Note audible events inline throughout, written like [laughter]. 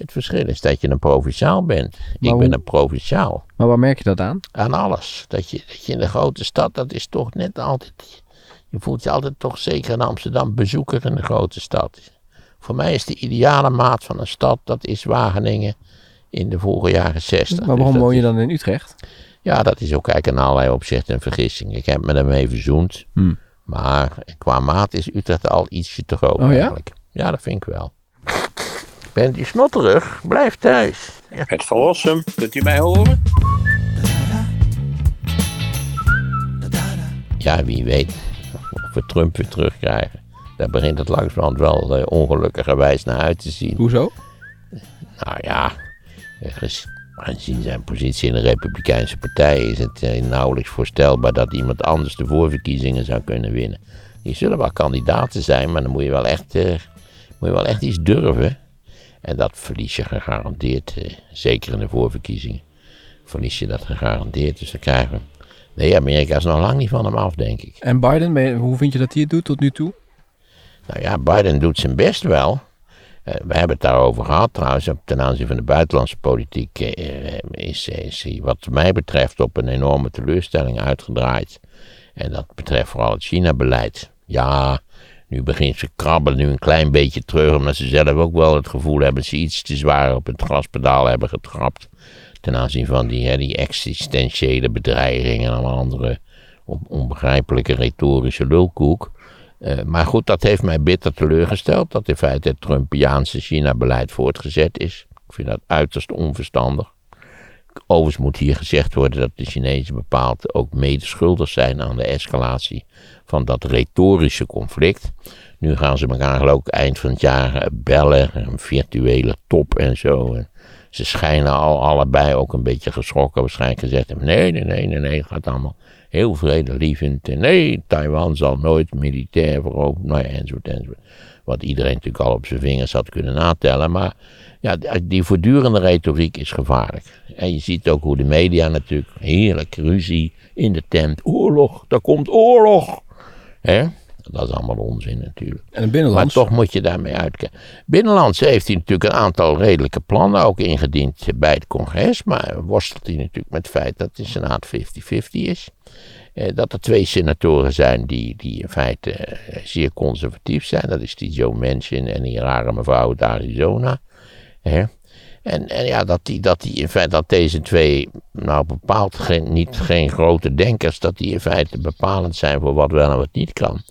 Het verschil is dat je een provinciaal bent. Maar ik ben een provinciaal. Maar waar merk je dat aan? Aan alles. Dat je, dat je in de grote stad, dat is toch net altijd. Je voelt je altijd toch zeker in Amsterdam bezoeker in de grote stad. Voor mij is de ideale maat van een stad, dat is Wageningen in de vroege jaren 60. Maar Dus waarom dat woon je dan in Utrecht? Ja, dat is ook eigenlijk in allerlei opzichten een vergissing. Ik heb me ermee verzoend. Hmm. Maar qua maat is Utrecht al ietsje te groot Oh ja? eigenlijk. Ja, dat vind ik wel. Bent u snotterig? Blijf thuis. Het verlossen, kunt u mij horen? Ja, wie weet of we Trump weer terugkrijgen. Daar begint het langzamerhand wel eh, ongelukkigerwijs naar uit te zien. Hoezo? Nou ja, eh, gez- gezien zijn positie in de Republikeinse Partij is het eh, nauwelijks voorstelbaar dat iemand anders de voorverkiezingen zou kunnen winnen. Die zullen wel kandidaten zijn, maar dan moet je wel echt, eh, moet je wel echt iets durven. En dat verlies je gegarandeerd, eh, zeker in de voorverkiezingen. Verlies je dat gegarandeerd, dus dan krijgen we... Nee, Amerika is nog lang niet van hem af, denk ik. En Biden, hoe vind je dat hij het doet tot nu toe? Nou ja, Biden doet zijn best wel. Eh, we hebben het daarover gehad trouwens. op- Ten aanzien van de buitenlandse politiek eh, is, is hij wat mij betreft op een enorme teleurstelling uitgedraaid. En dat betreft vooral het China-beleid. Ja, nu begint ze krabbelen nu een klein beetje terug. Omdat ze zelf ook wel het gevoel hebben dat ze iets te zwaar op het gaspedaal hebben getrapt. Ten aanzien van die, existentiële bedreiging en alle andere on- onbegrijpelijke retorische lulkoek. Eh, maar goed, dat heeft mij bitter teleurgesteld. Dat in feite het Trumpiaanse China-beleid voortgezet is. Ik vind dat uiterst onverstandig. Overigens moet hier gezegd worden dat de Chinezen bepaald ook medeschuldig zijn aan de escalatie van dat retorische conflict. Nu gaan ze elkaar ik eind van het jaar bellen, een virtuele top en zo. Ze schijnen al allebei ook een beetje geschrokken waarschijnlijk gezegd. Nee, nee, nee, nee, nee, gaat allemaal heel vredelievend. En nee, Taiwan zal nooit militair veroveren, nou ja, enzovoort, enzovoort. Wat iedereen natuurlijk al op zijn vingers had kunnen natellen. Maar ja, die voortdurende retoriek is gevaarlijk. En je ziet ook hoe de media natuurlijk, heerlijk, ruzie in de tent. Oorlog, daar komt oorlog. Hè? Dat is allemaal onzin natuurlijk. En een Maar binnenlands? toch moet je daarmee uitkijken. Binnenlands heeft hij natuurlijk een aantal redelijke plannen ook ingediend bij het congres. Maar worstelt hij natuurlijk met het feit dat de Senaat 50-50 is. Eh, dat er twee senatoren zijn die, die in feite eh, zeer conservatief zijn. Dat is die Joe Manchin en die rare mevrouw uit Arizona. Hè? En, en ja, dat, die, dat, die in feite, dat deze twee, nou bepaald geen, niet geen grote denkers, dat die in feite bepalend zijn voor wat wel en wat niet kan.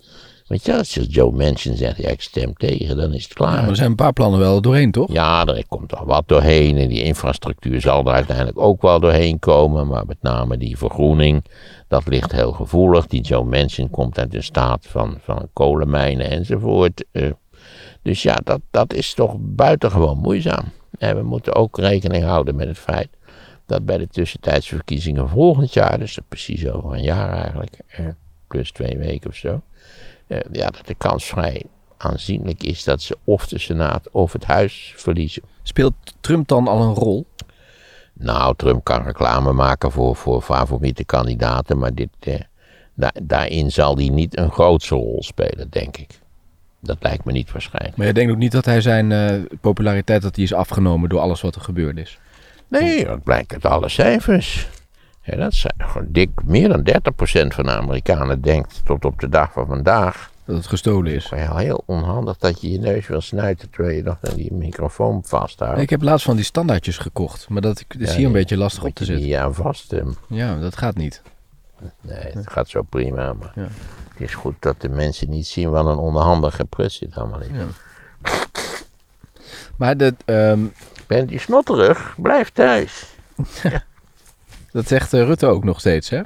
Want ja, als Joe Manchin zegt, ja, ik stem tegen, dan is het klaar. Ja, maar er zijn een paar plannen wel doorheen, toch? Ja, er komt toch wat doorheen en die infrastructuur zal er uiteindelijk ook wel doorheen komen. Maar met name die vergroening, dat ligt heel gevoelig. Die Joe Manchin komt uit een staat van, van kolenmijnen enzovoort. Eh, dus ja, dat, dat is toch buitengewoon moeizaam. En we moeten ook rekening houden met het feit dat bij de tussentijdse verkiezingen volgend jaar, dus precies over een jaar eigenlijk, eh, plus twee weken of zo, eh, ja, dat de kans vrij aanzienlijk is dat ze of de Senaat of het Huis verliezen. Speelt Trump dan al een rol? Nou, Trump kan reclame maken voor, voor favoriete kandidaten, maar dit, eh, da- daarin zal hij niet een grootste rol spelen, denk ik. Dat lijkt me niet waarschijnlijk. Maar je denkt ook niet dat hij zijn eh, populariteit dat die is afgenomen door alles wat er gebeurd is? Nee, dat blijkt uit alle cijfers. Ja, dat zijn gewoon dik, meer dan 30% van de Amerikanen denkt tot op de dag van vandaag. Dat het gestolen is. Maar ja, heel onhandig dat je je neus wil snuiten terwijl je nog aan die microfoon vasthoudt. Ik heb laatst van die standaardjes gekocht, maar dat is Ja, hier een nee, beetje lastig op te zetten. aan vast. eh, Ja, dat gaat niet. Nee, het gaat zo prima. Maar Ja. Het is goed dat de mensen niet zien wat een onderhandige prut zit allemaal in. Ja. Maar dat, ehm, Bent u snotterig? Blijf thuis. [laughs] dat zegt eh, Rutte ook nog steeds, hè?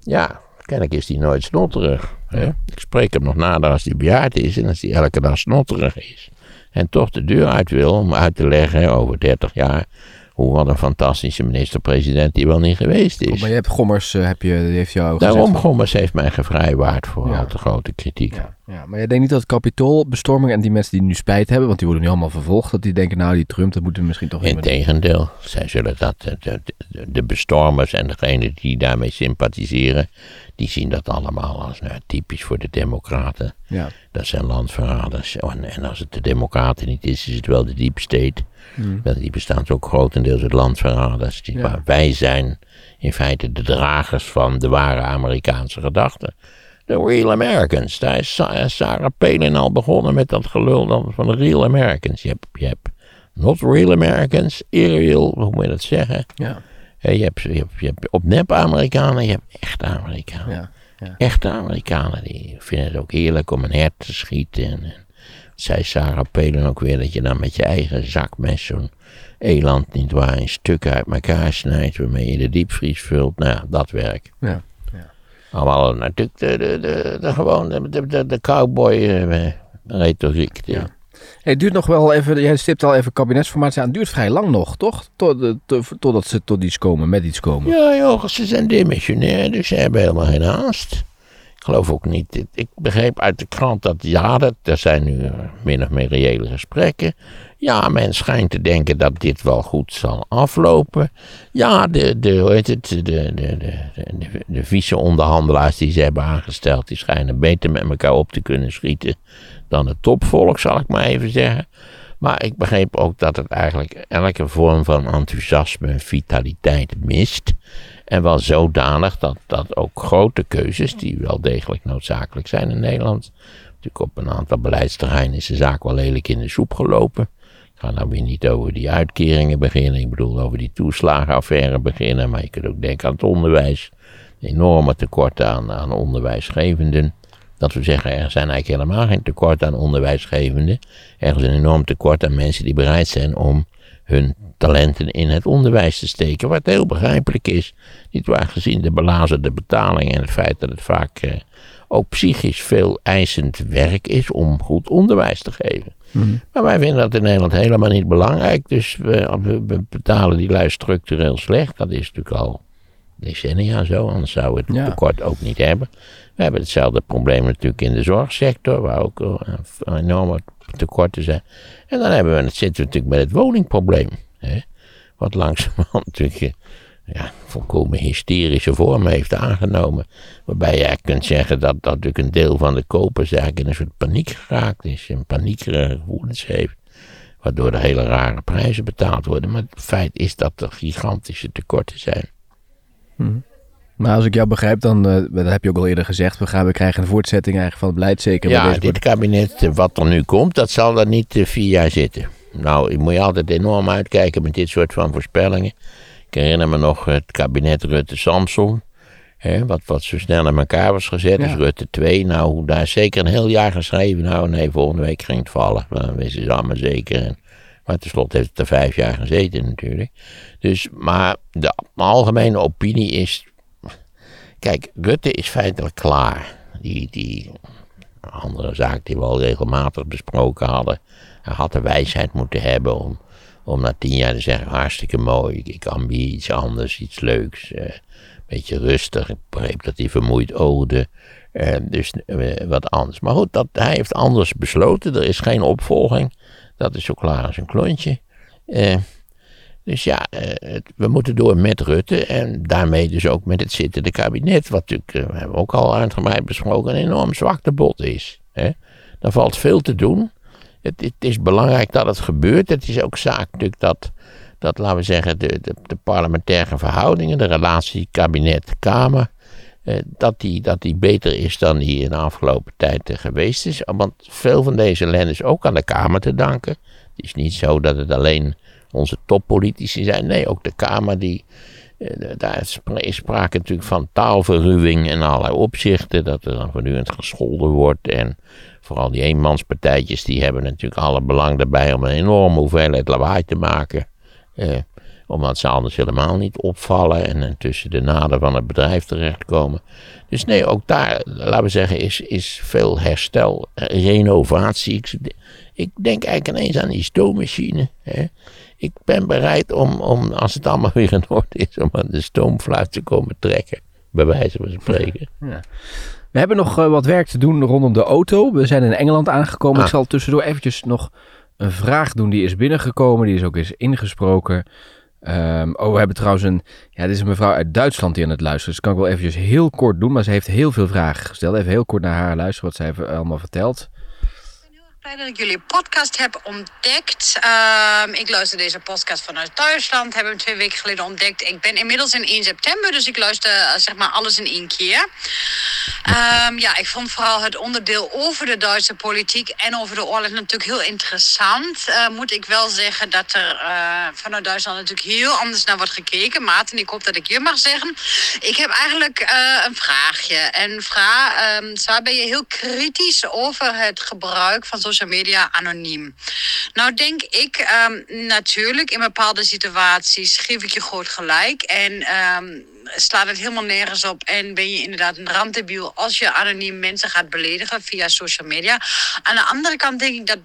Ja, kennelijk is hij nooit snotterig. Hè? Ik spreek hem nog nader als hij bejaard is en als hij elke dag snotterig is. En toch de deur uit wil om uit te leggen over 30 jaar hoe wat een fantastische minister-president die wel niet geweest is. Maar je hebt Gommers, eh, heb je, die heeft jou gezegd... Daarom, van- Gommers heeft mij gevrijwaard voor Ja. al te grote kritiek. Ja, ja, maar jij denkt niet dat kapitoolbestorming en die mensen die nu spijt hebben, want die worden nu allemaal vervolgd, dat die denken, nou die Trump, dat moeten we misschien toch meer doen. Integendeel, zij zullen dat, de, de, de- de bestormers en degenen die daarmee sympathiseren, die zien dat allemaal als nou, typisch voor de democraten. Ja. Dat zijn landverraders. En, en als het de democraten niet is, is het wel de deep state. Dat Die bestaan ook grotendeels uit landverraders. Die, Ja. maar Wij zijn in feite de dragers van de ware Amerikaanse gedachten. De real Americans. Daar is Sa- Sarah Palin al begonnen met dat gelul van de real Americans. Je hebt, je hebt not real Americans, irreal, hoe moet je dat zeggen? Ja, Je hebt, je hebt, je hebt op nep-Amerikanen, je hebt echte Amerikanen. ja, ja. Echte Amerikanen die vinden het ook heerlijk om een hert te schieten. En, en zei Sarah Palin ook weer dat je dan met je eigen zakmes zo'n eland niet waar in stukken uit elkaar snijdt. Waarmee je de diepvries vult. Nou, ja, dat werk. ja. Allemaal natuurlijk de, de, de, de, gewoon de, de, de, cowboy eh, retoriek. Ja. Hey, het duurt nog wel even, jij stipt al even kabinetsformatie aan. Het duurt vrij lang nog, toch? Tot, eh, to- totdat ze tot iets komen, met iets komen. Ja, joh, ze zijn demissionair, dus ze hebben helemaal geen haast. Geloof ook niet. Ik- begreep uit de krant dat ja, dat, er zijn nu eh, min of meer reële gesprekken. Ja, men schijnt te denken dat dit wel goed zal aflopen. Ja, de, de, hoe heet het, de, de, de, de, de vice-onderhandelaars die ze hebben aangesteld, die schijnen beter met elkaar op te kunnen schieten dan het topvolk, zal ik maar even zeggen. Maar ik begreep ook dat het eigenlijk elke vorm van enthousiasme en vitaliteit mist. En wel zodanig dat, dat ook grote keuzes, die wel degelijk noodzakelijk zijn in Nederland. Natuurlijk op een aantal beleidsterreinen is de zaak wel lelijk in de soep gelopen. Ik ga nou weer niet over die uitkeringen beginnen. Ik bedoel over die toeslagenaffaire beginnen. Maar je kunt ook denken aan het onderwijs. Enorme tekorten aan, aan onderwijsgevenden. Dat we zeggen, er zijn eigenlijk helemaal geen tekort aan onderwijsgevenden. Er is een enorm tekort aan mensen die bereid zijn om hun talenten in het onderwijs te steken. Wat heel begrijpelijk is. Niet waar gezien de belazerde betaling en het feit dat het vaak eh, ook psychisch veel eisend werk is om goed onderwijs te geven. Maar wij vinden dat in Nederland helemaal niet belangrijk. Dus we- we betalen die lui structureel slecht. Dat is natuurlijk al decennia zo, anders zouden we het Ja. tekort ook niet hebben. We hebben hetzelfde probleem natuurlijk in de zorgsector, waar ook enorme tekorten zijn. En dan hebben we, zitten we natuurlijk met het woningprobleem. Hè? Wat langzamerhand [laughs] natuurlijk eh, ja, volkomen hysterische vorm heeft aangenomen. Waarbij je kunt zeggen dat, dat natuurlijk een deel van de kopers eigenlijk in een soort paniek geraakt is. En paniekerige gevoelens heeft. Waardoor er hele rare prijzen betaald worden. Maar het feit is dat er gigantische tekorten zijn. Maar als ik jou begrijp, dan, eh, dat heb je ook al eerder gezegd, we, gaan, we krijgen een voortzetting eigenlijk van het beleid, zeker Ja, deze dit kabinet, eh, wat er nu komt, dat zal er niet eh, vier jaar zitten. Nou, je moet je altijd enorm uitkijken met dit soort van voorspellingen. Ik herinner me nog het kabinet Rutte-Samson. Hè, wat, wat zo snel in elkaar was gezet, Ja. is Rutte 2. Nou, daar is zeker een heel jaar geschreven. Nou, nee, volgende week ging het vallen. Dan wisten ze allemaal zeker. En, maar tenslotte heeft het er vijf jaar gezeten natuurlijk. Dus, maar de algemene opinie is... Kijk, Rutte is feitelijk klaar. Die, die een andere zaak die we al regelmatig besproken hadden. Hij had de wijsheid moeten hebben om, om na tien jaar te zeggen: hartstikke mooi, ik, ambieer iets anders, iets leuks. eh, beetje rustig. Ik begreep dat hij vermoeid oogde. eh, dus eh, wat anders. Maar goed, dat, hij heeft anders besloten. Er is geen opvolging. Dat is zo klaar als een klontje. Eh, dus ja, eh, we moeten door met Rutte en daarmee dus ook met het zittende kabinet, wat natuurlijk, eh, we hebben ook al uitgebreid besproken, een enorm zwaktebod is. Hè. Daar valt veel te doen. Het, het is belangrijk dat het gebeurt. Het is ook zaak natuurlijk dat, dat laten we zeggen, de, de, de parlementaire verhoudingen, de relatie kabinet-kamer, dat, die, dat die beter is dan die in de afgelopen tijd eh, geweest is. Want veel van deze ellende is ook aan de Kamer te danken. Het is niet zo dat het alleen onze toppolitici zijn. Nee, ook de Kamer die. eh, Daar is spra- is sprake natuurlijk van taalverruwing in allerlei opzichten. Dat er dan voortdurend gescholden wordt. En vooral die eenmanspartijtjes, die hebben natuurlijk alle belang erbij om een enorme hoeveelheid lawaai te maken. Eh, omdat ze anders helemaal niet opvallen en eh, tussen de naden van het bedrijf terechtkomen. Dus nee, ook daar, laten we zeggen, is, is veel herstel, eh, renovatie. Ik, ik denk eigenlijk ineens aan die stoommachine. Hè. Ik ben bereid om, om, als het allemaal [laughs] weer in orde is, om aan de stoomfluit te komen trekken. Bij wijze van spreken. We hebben nog eh, wat werk te doen rondom de auto. We zijn in Engeland aangekomen. Ah. Ik zal tussendoor eventjes nog een vraag doen. Die is binnengekomen. Die is ook eens ingesproken. Ehm, oh, we hebben trouwens een... Ja, dit is een mevrouw uit Duitsland die aan het luisteren. Dus kan ik wel eventjes heel kort doen. Maar ze heeft heel veel vragen gesteld. Even heel kort naar haar luisteren wat zij allemaal vertelt. Blij dat ik jullie podcast heb ontdekt. Ehm, ik luister deze podcast vanuit Duitsland. Heb hem twee weken geleden ontdekt. Ik ben inmiddels in 1 september, dus ik luister eh, zeg maar alles in één keer. Ehm, ja, ik vond vooral het onderdeel over de Duitse politiek en over de oorlog natuurlijk heel interessant. Uh, moet ik wel zeggen dat er uh, vanuit Duitsland natuurlijk heel anders naar wordt gekeken. Maarten, ik hoop dat ik je mag zeggen. Ik heb eigenlijk een vraagje. En vraag, um, ben je heel kritisch over het gebruik van social media anoniem. Nou denk ik um, natuurlijk in bepaalde situaties geef ik je groot gelijk. En um, slaat het helemaal nergens op. En ben je inderdaad een randdebiel als je anoniem mensen gaat beledigen via social media. Aan de andere kant denk ik dat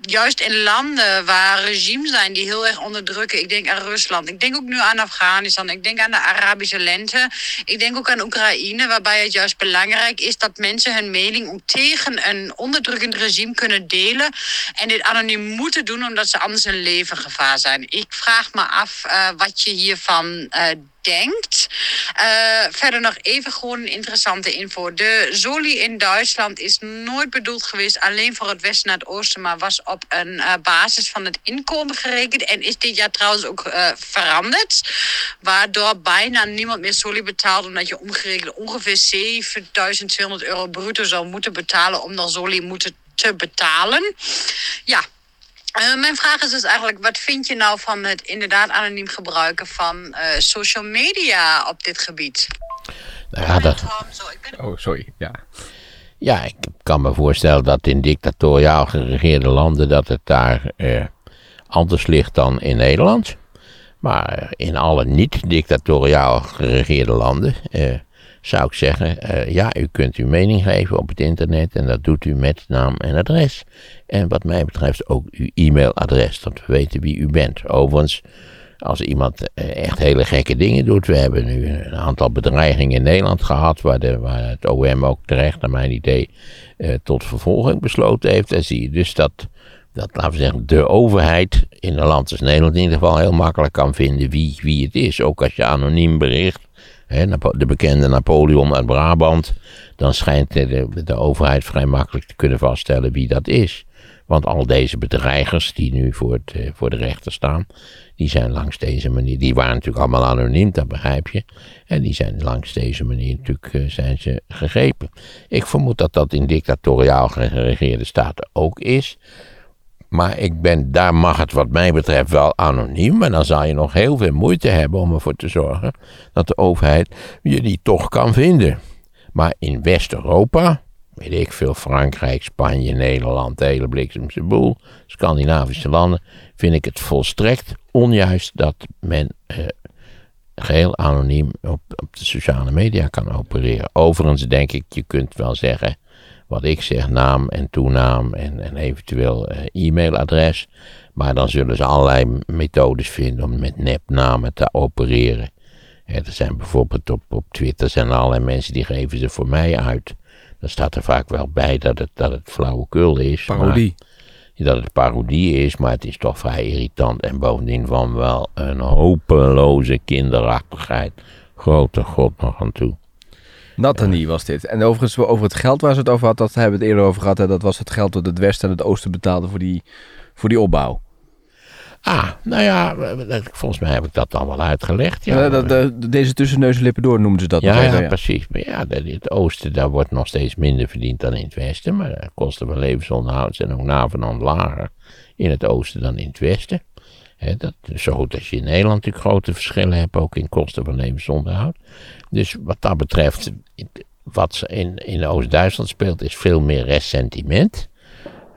juist in landen waar regimes zijn die heel erg onderdrukken. Ik denk aan Rusland. Ik denk ook nu aan Afghanistan. Ik denk aan de Arabische lente. Ik denk ook aan Oekraïne, waarbij het juist belangrijk is dat mensen hun mening ook tegen een onderdrukkend regime kunnen delen. En dit anoniem moeten doen, omdat ze anders hun leven gevaar zijn. Ik vraag me af uh, wat je hiervan uh, denkt. Uh, verder nog even gewoon een interessante info. De Zoli in Duitsland is nooit bedoeld geweest alleen voor het westen naar het oosten, maar was op een uh, basis van het inkomen gerekend en is dit jaar trouwens ook uh, veranderd. Waardoor bijna niemand meer Soli betaalt, omdat je omgerekend ongeveer 7200 euro bruto zou moeten betalen om dan Soli moeten te betalen. Ja, uh, mijn vraag is dus eigenlijk, wat vind je nou van het inderdaad anoniem gebruiken van uh, social media op dit gebied? Nou ja, dat... Oh, sorry, ja. Ja, ik kan me voorstellen dat in dictatoriaal geregeerde landen dat het daar uh, anders ligt dan in Nederland. Maar in alle niet-dictatoriaal geregeerde landen zou ik zeggen, uh, ja, u kunt uw mening geven op het internet en dat doet u met naam en adres. En wat mij betreft ook uw e-mailadres, dat we weten wie u bent. Overigens, als iemand uh, echt hele gekke dingen doet, we hebben nu een aantal bedreigingen in Nederland gehad, waar, de, waar het OM ook terecht, naar mijn idee, uh, tot vervolging besloten heeft. Dan zie je dus dat, dat, laten we zeggen, de overheid in een land als Nederland in ieder geval heel makkelijk kan vinden wie, wie het is. Ook als je anoniem bericht de bekende Napoleon uit Brabant, dan schijnt de, de, overheid vrij makkelijk te kunnen vaststellen wie dat is. Want al deze bedreigers die nu voor, het, eh, voor de rechter staan, die zijn langs deze manier, die waren natuurlijk allemaal anoniem, dat begrijp je. En die zijn langs deze manier natuurlijk eh, zijn ze gegrepen. Ik vermoed dat dat in dictatoriaal geregeerde staten ook is. Maar ik ben, daar mag het wat mij betreft wel anoniem. Maar dan zal je nog heel veel moeite hebben om ervoor te zorgen dat de overheid je die toch kan vinden. Maar in West-Europa, weet ik veel, Frankrijk, Spanje, Nederland, de hele bliksemse boel, Scandinavische landen, vind ik het volstrekt onjuist dat men eh, geheel anoniem op, op de sociale media kan opereren. Overigens denk ik, je kunt wel zeggen wat ik zeg, naam en toenaam en, en eventueel uh, e-mailadres. Maar dan zullen ze allerlei methodes vinden om met nepnamen te opereren. er zijn bijvoorbeeld op, op Twitter zijn allerlei mensen die geven ze voor mij uit. Dan staat er vaak wel bij dat het, dat het flauwekul is. Parodie. Maar, dat het parodie is, maar het is toch vrij irritant. En bovendien van wel een hopeloze kinderachtigheid. Grote god nog aan toe. Nathanie was dit. En overigens, over het geld waar ze het over had, dat hebben we het eerder over gehad. Hè? Dat was het geld dat het Westen en het Oosten betaalden voor die, voor die opbouw. Ah, nou ja, volgens mij heb ik dat dan wel uitgelegd. Ja. De, de, de, deze tussenneuzenlippen door noemden ze dat. Ja, ja, ja, precies. Maar ja, het oosten, daar wordt nog steeds minder verdiend dan in het westen. Maar de kosten van levensonderhoud zijn ook navenant lager in het oosten dan in het westen. He, dat zo goed als je in Nederland natuurlijk grote verschillen hebt, ook in kosten van levensonderhoud. Dus wat dat betreft, wat in, in Oost-Duitsland speelt, is veel meer ressentiment.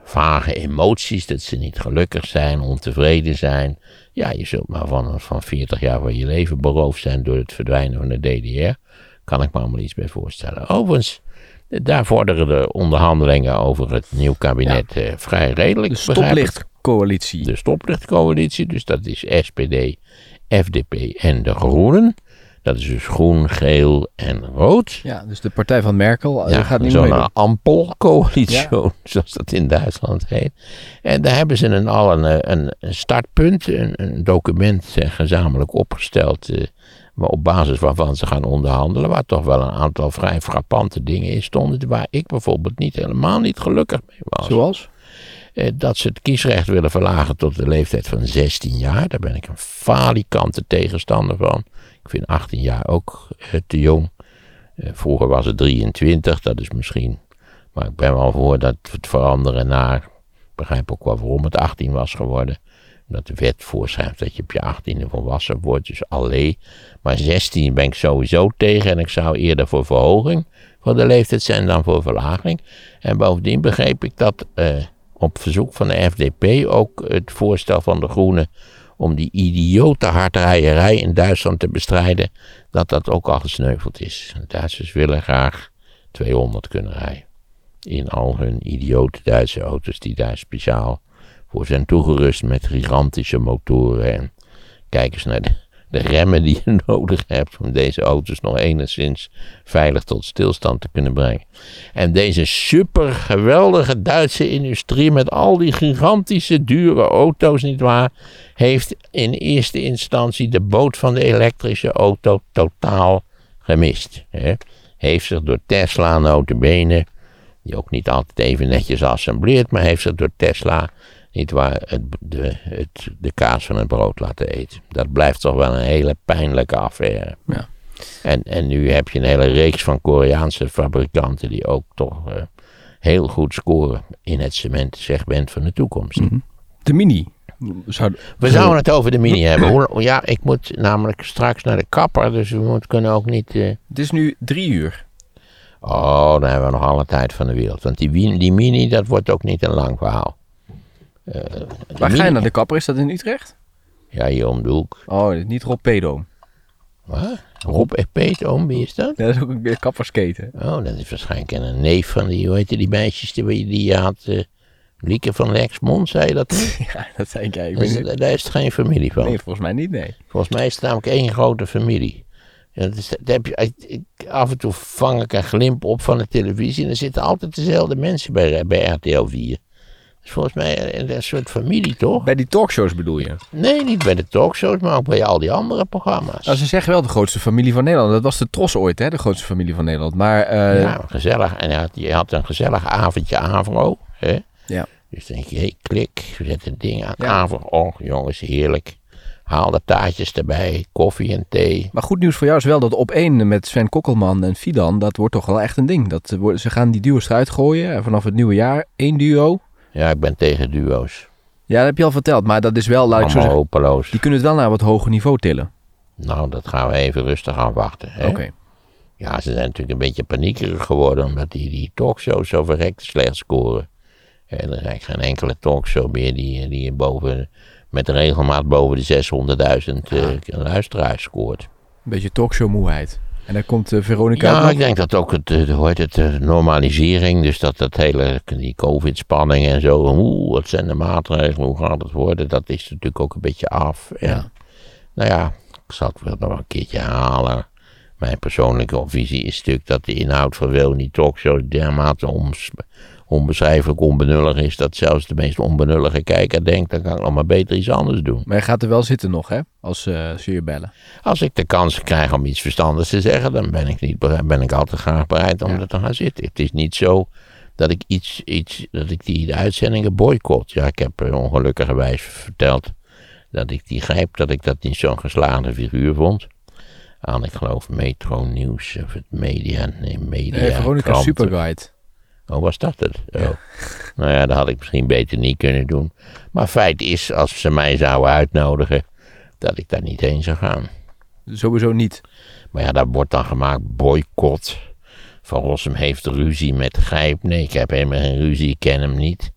Vage emoties, dat ze niet gelukkig zijn, ontevreden zijn. Ja, je zult maar van, van 40 jaar van je leven beroofd zijn door het verdwijnen van de DDR. Kan ik me allemaal iets bij voorstellen. Overigens, daar vorderen de onderhandelingen over het nieuw kabinet ja. uh, vrij redelijk. De stoplichtcoalitie, dus dat is SPD, FDP en de Groenen. Dat is dus groen, geel en rood. Ja, dus de partij van Merkel ja, gaat niet zo'n meer ampelcoalitie, ja. [laughs] zoals dat in Duitsland heet. En daar hebben ze een, al een, een startpunt, een, een document eh, gezamenlijk opgesteld... Eh, op basis waarvan ze gaan onderhandelen, waar toch wel een aantal vrij frappante dingen in stonden, waar ik bijvoorbeeld niet helemaal niet gelukkig mee was. Zoals? Eh, dat ze het kiesrecht willen verlagen tot de leeftijd van 16 jaar. Daar ben ik een falikante tegenstander van. Ik vind 18 jaar ook eh, te jong. Eh, vroeger was het 23, dat is misschien. Maar ik ben wel voor dat het veranderen naar. Ik begrijp ook wel waarom het 18 was geworden. Omdat de wet voorschrijft dat je op je 18e volwassen wordt, dus alleen. Maar 16 ben ik sowieso tegen en ik zou eerder voor verhoging voor de leeftijd zijn dan voor verlaging. En bovendien begreep ik dat op verzoek van de FDP ook het voorstel van de Groenen om die idiote hardrijerij in Duitsland te bestrijden, dat dat ook al gesneuveld is. Duitsers willen graag 200 kunnen rijden. In al hun idiote Duitse auto's die daar speciaal voor zijn toegerust met gigantische motoren. En kijk eens naar de, de remmen die je [laughs] nodig hebt om deze auto's nog enigszins veilig tot stilstand te kunnen brengen. En deze super geweldige Duitse industrie met al die gigantische dure auto's, nietwaar, heeft in eerste instantie de boot van de elektrische auto totaal gemist. Hè? Heeft zich door Tesla notabene, die ook niet altijd even netjes assembleert, maar heeft zich door Tesla niet waar, het, de, het, de kaas van het brood laten eten. Dat blijft toch wel een hele pijnlijke affaire. Ja. En, en nu heb je een hele reeks van Koreaanse fabrikanten die ook toch eh, heel goed scoren in het cementsegment van de toekomst. De Mini. Zou, We zouden het over de mini [clears throat] hebben. Hoe- Ja, ik moet namelijk straks naar de kapper, dus we moeten, kunnen ook niet... eh, Het is nu drie uur. Oh, dan hebben we nog alle tijd van de wereld. Want die, die mini, dat wordt ook niet een lang verhaal. Eh, Waar ga je naar de kapper? Is dat in Utrecht? Ja, hier om de hoek. Oh, niet Rob Pedo. Wat? Rob en Peet, oom, wie is dat? Ja, dat is ook een kappersketen. Oh, dat is waarschijnlijk een neef van die, hoe heette die meisjes die, die je had? eh Lieke van Lexmond, zei je dat niet? [laughs] Ja, dat zei ik. Niet. Daar is het geen familie van. Nee, volgens mij niet, nee. Volgens mij is het namelijk één grote familie. Ja, dat is, dat heb je, ik- af en toe vang ik een glimp op van de televisie en er zitten altijd dezelfde mensen bij, bij RTL 4. Is volgens mij een, een soort familie, toch? Bij die talkshows bedoel je? Nee, niet bij de talkshows, maar ook bij al die andere programma's. Nou, ze zeggen wel de grootste familie van Nederland. Dat was de Tros ooit, hè? De grootste familie van Nederland. Maar eh, ja, gezellig. En je had, je had een gezellig avondje Avro. Hè? Ja. Dus denk je, hey, klik, we zetten het ding aan Ja. Avro. Oh, jongens, heerlijk. Haal de taartjes erbij, koffie en thee. Maar goed nieuws voor jou is wel dat op één met Sven Kokkelman en Fidan, dat wordt toch wel echt een ding. Dat, eh, ze gaan die duo's eruit gooien en vanaf het nieuwe jaar één duo. Ja, ik ben tegen duo's. Ja, dat heb je al verteld, maar dat is wel, laat ik zo zeggen, hopeloos. die kunnen het wel naar wat hoger niveau tillen. Nou, dat gaan we even rustig afwachten. Hè? Oké. Ja, ze zijn natuurlijk een beetje paniekerig geworden omdat die, die talkshows zo verrekt slecht scoren. En er eigenlijk geen enkele talkshow meer die, die boven, met regelmaat boven de 600.000 eh, luisteraars scoort. Een beetje talkshow moeheid. En dan komt eh, Veronica Ja, ik denk dat ook het, eh, hoe heet het, de normalisering, dus dat dat hele, die covid-spanning en zo, oeh, wat zijn de maatregelen, hoe gaat het worden, dat is natuurlijk ook een beetje af. En, Ja. Nou ja, ik zal het wel nog een keertje herhalen. Mijn persoonlijke visie is natuurlijk dat de inhoud van wel die talkshows dermate ons- onbeschrijfelijk onbenullig is, dat zelfs de meest onbenullige kijker denkt, dan kan ik nog maar beter iets anders doen. Maar je gaat er wel zitten nog, hè? Als eh, ze je bellen. Als ik de kans krijg om iets verstandigs te zeggen, dan ben ik, niet bereid, ben ik altijd graag bereid om Ja. er te gaan zitten. Het is niet zo dat ik, iets, iets, dat ik die de uitzendingen boycott. Ja, ik heb eh, ongelukkigerwijs verteld dat ik die grijp, dat ik dat niet zo'n geslaagde figuur vond. Aan, ik geloof, Metro Nieuws of het Media, nee, Media Nee, Veronica Krant. Superguide. Oh, was dat het? Oh. Nou ja, dat had ik misschien beter niet kunnen doen. Maar feit is, als ze mij zouden uitnodigen, dat ik daar niet heen zou gaan. Sowieso niet. Maar ja, daar wordt dan gemaakt boycott. Van Rossum heeft ruzie met Grijp. Nee, ik heb helemaal geen ruzie. Ik ken hem niet.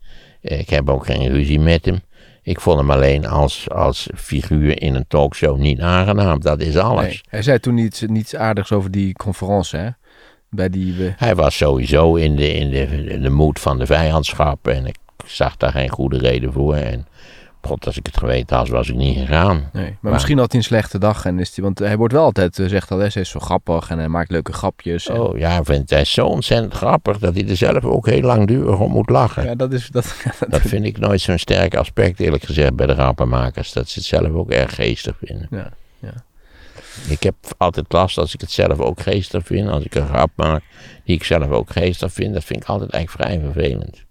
Ik heb ook geen ruzie met hem. Ik vond hem alleen als, als figuur in een talkshow niet aangenaam. Dat is alles. Nee. Hij zei toen niets, niets aardigs over die conferentie, hè? Bij die... eh, Hij was sowieso in de, in, de, in de moed van de vijandschap. En ik zag daar geen goede reden voor. En god, als ik het geweten had, was ik niet gegaan. Nee, maar, misschien had hij een slechte dag. En is die, want hij wordt wel altijd, eh, zegt al, hij is zo grappig en hij maakt leuke grapjes. En- Oh ja, vind hij zo ontzettend grappig dat hij er zelf ook heel langdurig om moet lachen. Ja, dat is... [laughs] Dat, Dat vind ik nooit zo'n sterk aspect, eerlijk gezegd, bij de grappenmakers. Dat ze het zelf ook erg geestig vinden. ja, ja. Ik heb altijd last als ik het zelf ook geestig vind. Als ik een grap maak die ik zelf ook geestig vind. Dat vind ik altijd eigenlijk vrij vervelend.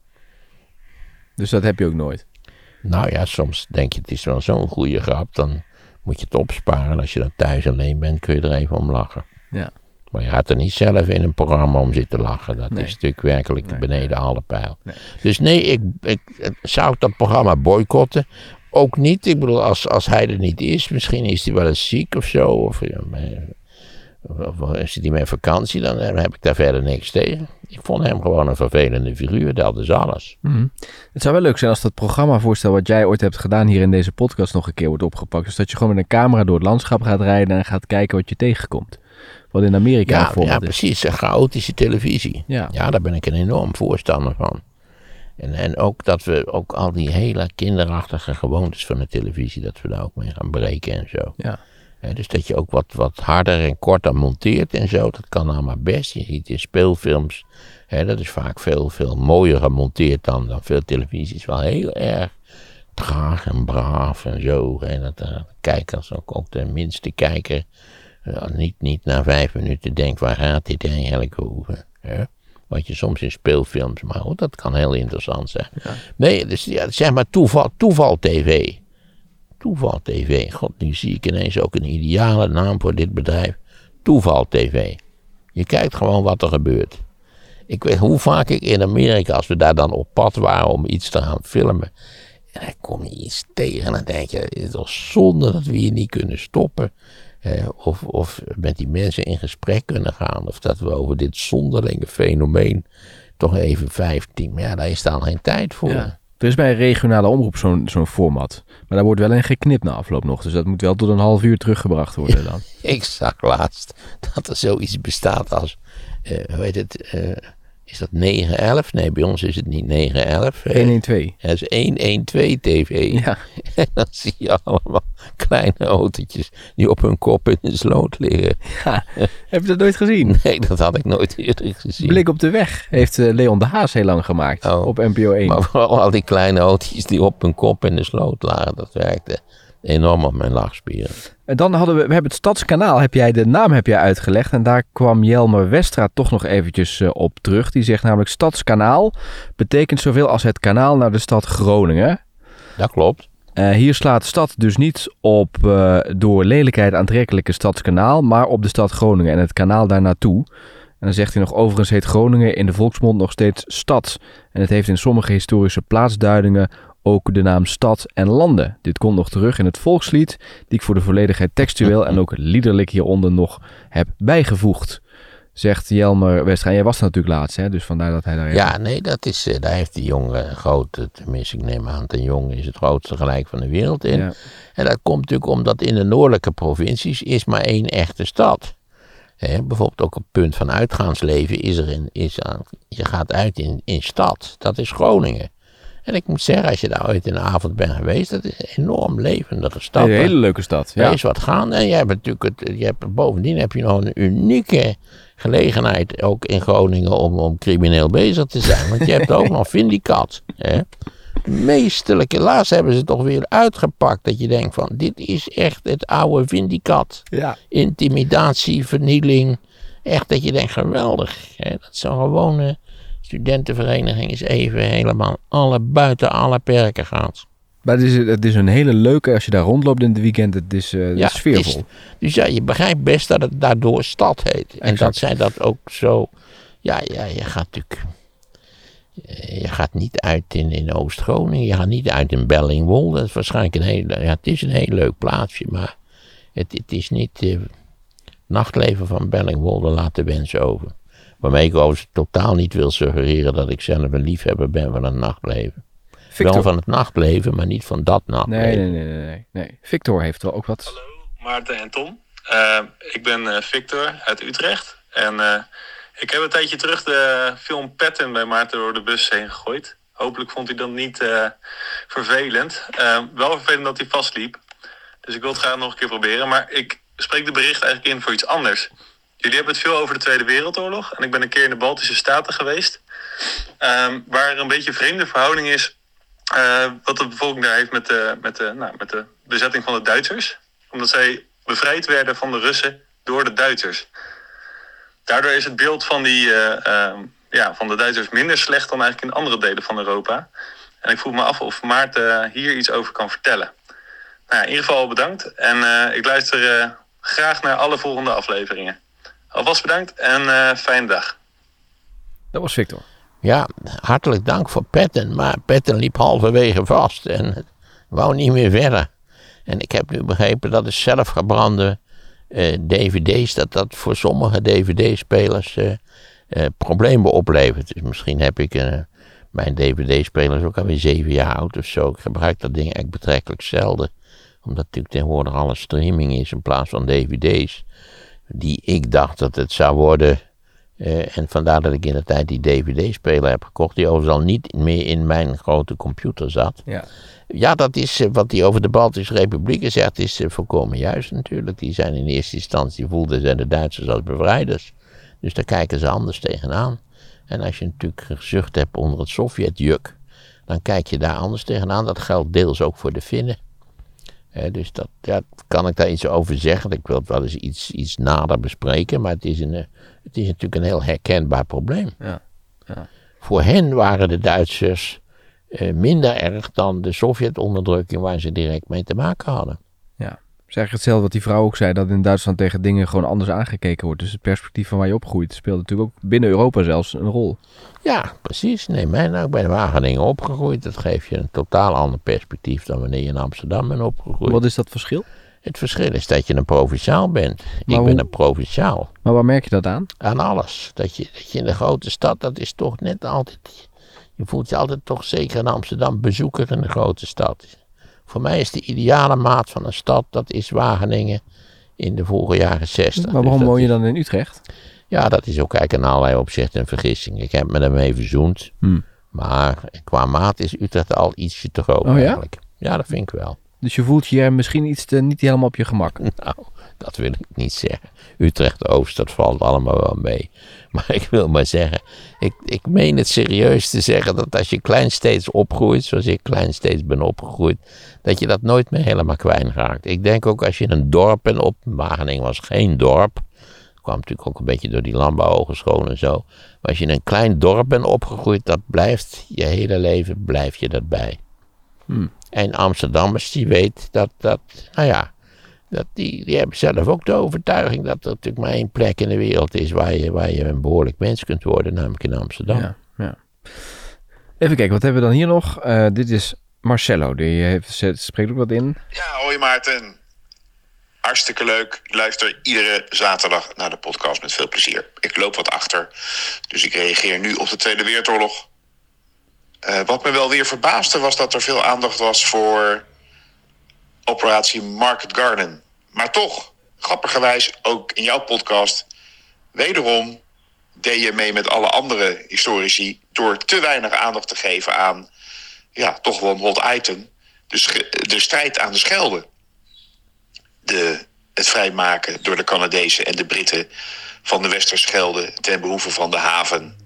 Dus dat heb je ook nooit. Nou ja, soms denk je het is wel zo'n goede grap, dan moet je het opsparen. En als je dan thuis alleen bent, kun je er even om lachen. Ja. Maar je gaat er niet zelf in een programma om zitten lachen. Dat Nee. is natuurlijk werkelijk Nee, beneden alle pijl. Nee. Dus nee, ik, ik eh, zou dat programma boycotten. Ook niet. Ik bedoel, als, als hij er niet is, misschien is hij wel eens ziek of zo. Of, ja, maar- of, of is hij met vakantie, dan eh, heb ik daar verder niks tegen. Ik vond hem gewoon een vervelende figuur, dat is alles. Mhm. Het zou wel leuk zijn als dat programmavoorstel wat jij ooit hebt gedaan hier in deze podcast nog een keer wordt opgepakt. Dus dat je gewoon met een camera door het landschap gaat rijden en gaat kijken wat je tegenkomt. Wat in Amerika Ja, ja precies. Een chaotische televisie. Ja. Ja, daar ben ik een enorm voorstander van. En, en ook dat we ook al die hele kinderachtige gewoontes van de televisie, dat we daar ook mee gaan breken en zo. Ja. Hè, dus dat je ook wat, wat harder en korter monteert en zo, dat kan allemaal best. Je ziet in speelfilms, hè, dat is vaak veel, veel mooier gemonteerd dan, dan veel televisies. Wel heel erg traag en braaf en zo. En dat de kijkers, ook, ook de minste kijker, ja, niet, niet na vijf minuten denkt, waar gaat dit eigenlijk over? Hè? Wat je soms in speelfilms, maar goed, dat kan heel interessant zijn. Nee, dus ja, zeg maar toeval, toeval TV. Toeval TV. God, nu zie ik ineens ook een ideale naam voor dit bedrijf. Toeval TV. Je kijkt gewoon wat er gebeurt. Ik weet hoe vaak ik in Amerika, als we daar dan op pad waren om iets te gaan filmen. En dan kom je iets tegen en dan denk je, het is toch zonde dat we hier niet kunnen stoppen. Eh, of, of met die mensen in gesprek kunnen gaan. Of dat we over dit zonderlinge fenomeen toch even 15. Maar ja, daar is dan geen tijd voor. Ja. Er is bij een regionale omroep zo'n zo'n format. Maar daar wordt wel in geknipt na afloop nog. Dus dat moet wel tot een half uur teruggebracht worden dan. [laughs] Ik zag laatst dat er zoiets bestaat als, eh hoe heet het, eh, is dat 911? Nee, bij ons is het niet 911. eh, 112. Het is 112 TV. Ja. [laughs] En dan zie je allemaal kleine autootjes die op hun kop in de sloot liggen. ja. Heb je dat nooit gezien? [laughs] Nee, dat had ik nooit eerder gezien. Blik op de weg heeft eh, Leon de Haas heel lang gemaakt. Oh. Op NPO 1. Maar vooral al die kleine autootjes die op hun kop in de sloot lagen, dat werkte enorm op mijn lachspieren. En dan hadden we, we hebben het Stadskanaal, heb jij, de naam heb jij uitgelegd. En daar kwam Jelmer Westra toch nog eventjes eh, op terug. Die zegt namelijk Stadskanaal betekent zoveel als het kanaal naar de stad Groningen. Dat klopt. Eh, hier slaat stad dus niet op eh, door lelijkheid aantrekkelijke stadskanaal, maar op de stad Groningen en het kanaal daar naartoe. En dan zegt hij nog, overigens heet Groningen in de volksmond nog steeds stad. En het heeft in sommige historische plaatsduidingen ook de naam stad en landen. Dit komt nog terug in het volkslied, die ik voor de volledigheid textueel en ook liederlijk hieronder nog heb bijgevoegd. Zegt Jelmer Westra. Jij was natuurlijk laatst, hè? dus vandaar dat hij daar... Ja, nee, dat is, eh, daar heeft die jongen grote, tenminste ik neem aan, een jongen is het grootste gelijk van de wereld in. Ja. En dat komt natuurlijk omdat in de noordelijke provincies is maar één echte stad. Hè, bijvoorbeeld ook op het punt van uitgaansleven is er in, is aan, je gaat uit in, in stad, dat is Groningen. En ik moet zeggen, als je daar ooit in de avond bent geweest, dat is een enorm levendige stad. Een hele leuke stad. Er Ja. is wat gaan. En je hebt natuurlijk het, je hebt, bovendien heb je nog een unieke gelegenheid ook in Groningen om, om crimineel bezig te zijn. Want je hebt ook [laughs] nog Vindicat. Hè? Meesterlijke. Laatst hebben ze het toch weer uitgepakt. Dat je denkt van dit is echt het oude Vindicat. Ja. Intimidatie, vernieling. Echt dat je denkt geweldig. Hè? Dat zo'n gewone studentenvereniging is even helemaal alle, buiten alle perken gaat. Maar het is, het is een hele leuke, als je daar rondloopt in het weekend, het is, Ja, is sfeervol. het Dus ja, je begrijpt best dat het daardoor stad heet. En dat zij dat ook zo. Ja, ja, je gaat natuurlijk. eh, Je gaat niet uit in, in Oost-Groningen. Je gaat niet uit in Bellingwolde. Dat is waarschijnlijk een heel. Ja, het is een heel leuk plaatsje. Maar het, het is niet. eh, nachtleven van Bellingwolde laat de wens over. Waarmee ik overigens totaal niet wil suggereren dat ik zelf een liefhebber ben van het nachtleven. Victor. Wel van het nachtleven, maar niet van dat nachtleven. Nee, nee, nee, nee, nee. Victor heeft wel ook wat. Hallo, Maarten en Tom. Eh, ik ben eh, Victor uit Utrecht. En eh, ik heb een tijdje terug de film Patton bij Maarten door de bus heen gegooid. Hopelijk vond hij dat niet eh, vervelend. Wel vervelend dat hij vastliep. Dus ik wil het graag nog een keer proberen. Maar ik spreek de bericht eigenlijk in voor iets anders. Jullie hebben het veel over de Tweede Wereldoorlog. En ik ben een keer in de Baltische Staten geweest. Ehm, waar er een beetje een vreemde verhouding is. eh, wat de bevolking daar heeft met de, met, de, nou, met de bezetting van de Duitsers. Omdat zij bevrijd werden van de Russen door de Duitsers. Daardoor is het beeld van, die, eh, ehm, ja, van de Duitsers minder slecht dan eigenlijk in andere delen van Europa. En ik vroeg me af of Maarten hier iets over kan vertellen. Nou, in ieder geval bedankt. En ik luister graag naar alle volgende afleveringen. Alvast bedankt en fijne dag. Dat was Victor. Ja, hartelijk dank voor Petten. Maar Petten liep halverwege vast en wou niet meer verder. En ik heb nu begrepen dat de zelfgebrande uh, dvd's, dat dat voor sommige dvd-spelers uh, uh, problemen oplevert. Dus misschien heb ik mijn dvd-speler is ook alweer zeven jaar oud of zo. Ik gebruik dat ding echt betrekkelijk zelden. Omdat natuurlijk tegenwoordig alles streaming is in plaats van dvd's. Die ik dacht dat het zou worden uh, en vandaar dat ik in de tijd die DVD-speler heb gekocht, die overigens al niet meer in mijn grote computer zat. Ja, ja dat is uh, wat hij over de Baltische Republieken zegt, is uh, volkomen juist natuurlijk. Die zijn in eerste instantie, voelden ze de Duitsers als bevrijders. Dus daar kijken ze anders tegenaan. En als je natuurlijk gezucht hebt onder het Sovjetjuk, dan kijk je daar anders tegenaan. Dat geldt deels ook voor de Finnen dus dat, ja, kan ik daar iets over zeggen? Ik wil het wel eens iets, iets nader bespreken, maar het is, een, eh, het is natuurlijk een heel herkenbaar probleem. Ja. Ja. Voor hen waren de Duitsers eh, minder erg dan de Sovjet-onderdrukking waar ze direct mee te maken hadden. Zeg hetzelfde wat die vrouw ook zei, dat in Duitsland tegen dingen gewoon anders aangekeken wordt. Dus het perspectief van waar je opgroeit speelt natuurlijk ook binnen Europa zelfs een rol. Ja, precies. Nee, mij nou, ik ben in Wageningen opgegroeid. Dat geeft je een totaal ander perspectief dan wanneer je in Amsterdam bent opgegroeid. Wat is dat verschil? Het verschil is dat je een provinciaal bent. Maar ik ben een provinciaal. Maar waar merk je dat aan? Aan alles. Dat je, dat je in de grote stad, dat is toch net altijd... Je voelt je altijd toch zeker in Amsterdam bezoeker in de grote stad. Voor mij is de ideale maat van een stad, dat is Wageningen in de vroege jaren zestig. Maar Dus waarom dat woon je dan in Utrecht? Ja, dat is ook eigenlijk in allerlei opzichten een vergissing. Ik heb me ermee verzoend. Hmm. Maar qua maat is Utrecht al ietsje te groot Oh ja? eigenlijk. Ja, dat vind ik wel. Dus je voelt je misschien iets te, niet helemaal op je gemak. [laughs] Nou, dat wil ik niet zeggen. Utrecht-Oost, dat valt allemaal wel mee. [laughs] Maar ik wil maar zeggen, ik, ik meen het serieus te zeggen dat als je kleinsteeds opgroeit, zoals ik kleinsteeds ben opgegroeid, dat je dat nooit meer helemaal kwijt raakt. Ik denk ook als je in een dorp bent op, Wageningen was geen dorp, kwam natuurlijk ook een beetje door die landbouwhogeschool en zo. Maar als je in een klein dorp bent opgegroeid, dat blijft je hele leven, blijf je dat bij. En Amsterdammers die weet dat, dat nou ja, dat die, die hebben zelf ook de overtuiging dat er natuurlijk maar één plek in de wereld is waar je, waar je een behoorlijk mens kunt worden, namelijk in Amsterdam. Ja, ja. Even kijken, wat hebben we dan hier nog? Eh, dit is Marcello, die heeft, spreekt ook wat in. Ja, hoi Maarten. Hartstikke leuk. Ik luister iedere zaterdag naar de podcast met veel plezier. Ik loop wat achter, dus ik reageer nu op de Tweede Wereldoorlog. Eh, wat me wel weer verbaasde was dat er veel aandacht was voor operatie Market Garden. Maar toch, grappigerwijs ook in jouw podcast, wederom deed je mee met alle andere historici door te weinig aandacht te geven aan, ja, toch wel een hot sch- de strijd aan de Schelde de, het vrijmaken door de Canadezen en de Britten van de Westerschelde ten behoeve van de haven.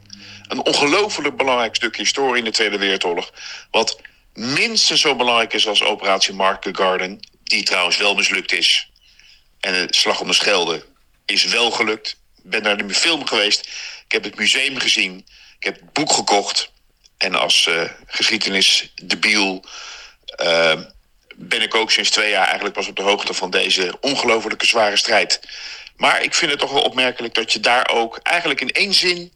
Een ongelooflijk belangrijk stuk historie in de Tweede Wereldoorlog. Wat minstens zo belangrijk is als operatie Market Garden, die trouwens wel mislukt is. En de slag om de Schelde is wel gelukt. Ik ben naar de film geweest. Ik heb het museum gezien. Ik heb het boek gekocht. En als eh geschiedenisdebiel eh, ben ik ook sinds twee jaar eigenlijk pas op de hoogte van deze ongelofelijke zware strijd. Maar ik vind het toch wel opmerkelijk dat je daar ook eigenlijk in één zin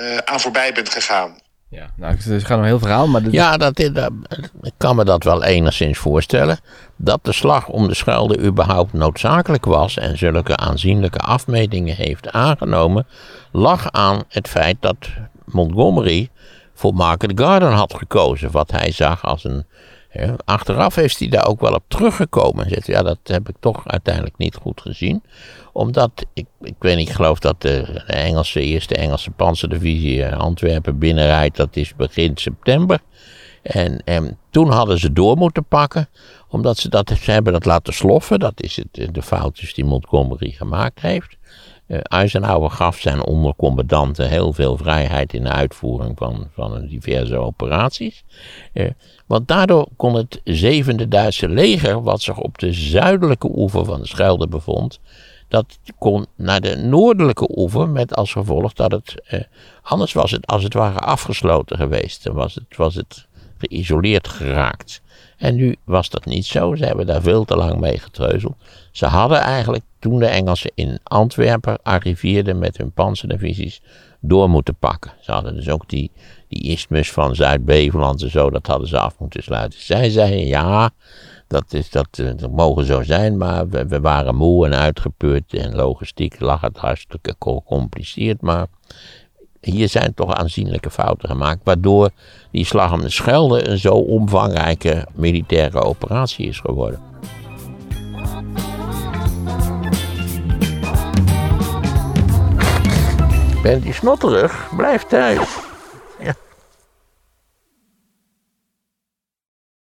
eh, aan voorbij bent gegaan. Ja, nou, het gaat nog een heel verhaal, maar dit- Ja, dat, is- dat- ik kan me dat wel enigszins voorstellen. Dat de slag om de Schelde überhaupt noodzakelijk was en zulke aanzienlijke afmetingen heeft aangenomen, lag aan het feit dat Montgomery voor Market Garden had gekozen. Wat hij zag als een. hè, achteraf is hij daar ook wel op teruggekomen. Zegt, ja, dat heb ik toch uiteindelijk niet goed gezien. Omdat, ik, ik weet niet, ik geloof dat de, Engelse, eerste Engelse panzerdivisie eh, Antwerpen binnenrijdt. Dat is begin september. En, en toen hadden ze door moeten pakken, omdat ze dat ze hebben dat laten sloffen. Dat is het, de foutjes die Montgomery gemaakt heeft. Eh Eisenhower gaf zijn ondercommandanten heel veel vrijheid in de uitvoering van, van diverse operaties. Eh, want daardoor kon het zevende Duitse leger, wat zich op de zuidelijke oever van de Schelde bevond, dat kon naar de noordelijke oever met als gevolg dat het, eh, anders was het als het ware afgesloten geweest. Dan was het, was het geïsoleerd geraakt. En nu was dat niet zo. Ze hebben daar veel te lang mee getreuzeld. Ze hadden eigenlijk, toen de Engelsen in Antwerpen arriveerden met hun panzerdivisies, door moeten pakken. Ze hadden dus ook die, die isthmus van Zuid-Beveland en zo, dat hadden ze af moeten sluiten. Zij zeiden, ja, dat, is, dat, eh, dat mogen zo zijn, maar we, we waren moe en uitgeput en logistiek lag het hartstikke gecompliceerd, maar hier zijn toch aanzienlijke fouten gemaakt, waardoor die slag om de Schelde een zo omvangrijke militaire operatie is geworden. Bent u snotterig? Blijf thuis.